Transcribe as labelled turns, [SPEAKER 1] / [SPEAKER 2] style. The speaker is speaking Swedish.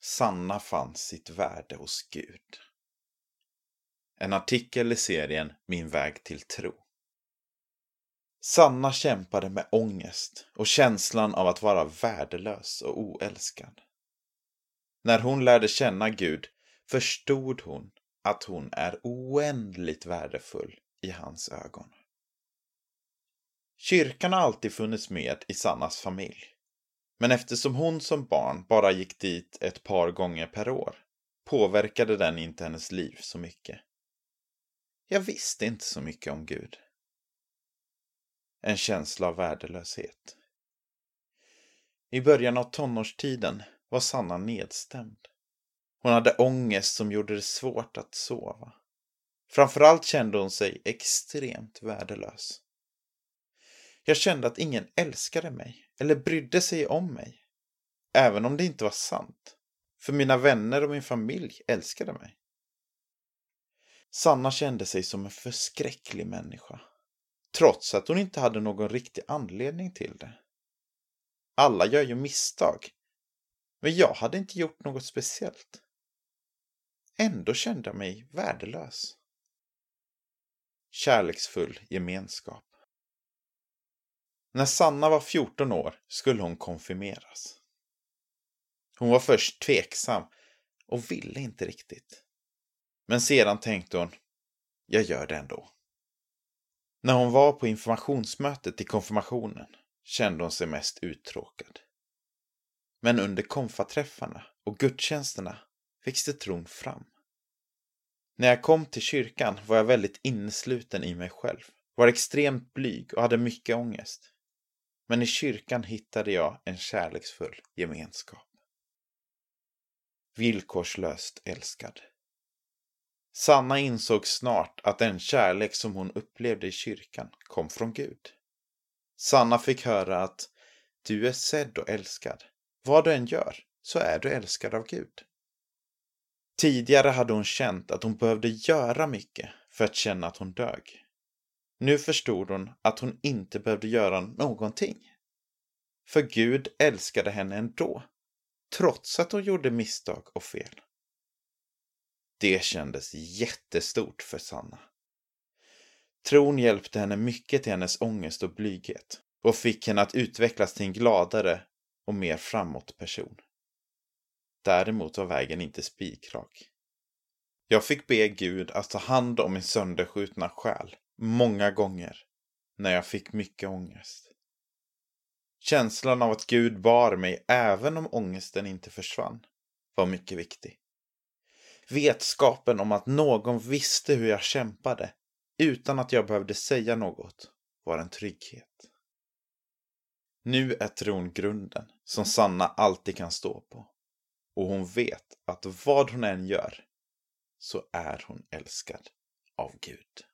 [SPEAKER 1] Sanna fann sitt värde hos Gud. En artikel i serien Min väg till tro. Sanna kämpade med ångest och känslan av att vara värdelös och oälskad. När hon lärde känna Gud förstod hon att hon är oändligt värdefull i hans ögon. Kyrkan har alltid funnits med i Sannas familj. Men eftersom hon som barn bara gick dit ett par gånger per år påverkade den inte hennes liv så mycket. Jag visste inte så mycket om Gud. En känsla av värdelöshet. I början av tonårstiden var Sanna nedstämd. Hon hade ångest som gjorde det svårt att sova. Framförallt kände hon sig extremt värdelös. Jag kände att ingen älskade mig eller brydde sig om mig. Även om det inte var sant. För mina vänner och min familj älskade mig. Sanna kände sig som en förskräcklig människa. Trots att hon inte hade någon riktig anledning till det. Alla gör ju misstag. Men jag hade inte gjort något speciellt. Ändå kände jag mig värdelös. Kärleksfull gemenskap. När Sanna var 14 år skulle hon konfirmeras. Hon var först tveksam och ville inte riktigt. Men sedan tänkte hon, jag gör det ändå. När hon var på informationsmötet till konfirmationen kände hon sig mest uttråkad. Men under konfaträffarna och gudstjänsterna växte tron fram. När jag kom till kyrkan var jag väldigt innesluten i mig själv, var extremt blyg och hade mycket ångest. Men i kyrkan hittade jag en kärleksfull gemenskap. Villkorslöst älskad. Sanna insåg snart att den kärlek som hon upplevde i kyrkan kom från Gud. Sanna fick höra att du är sedd och älskad. Vad du än gör så är du älskad av Gud. Tidigare hade hon känt att hon behövde göra mycket för att känna att hon dög. Nu förstod hon att hon inte behövde göra någonting. För Gud älskade henne ändå, trots att hon gjorde misstag och fel. Det kändes jättestort för Sanna. Tron hjälpte henne mycket till hennes ångest och blyghet och fick henne att utvecklas till en gladare och mer framåt person. Däremot var vägen inte spikrak. Jag fick be Gud att ta hand om min sönderskjutna själ många gånger när jag fick mycket ångest. Känslan av att Gud bar mig även om ångesten inte försvann var mycket viktig. Vetskapen om att någon visste hur jag kämpade utan att jag behövde säga något var en trygghet. Nu är tron grunden som Sanna alltid kan stå på. Och hon vet att vad hon än gör så är hon älskad av Gud.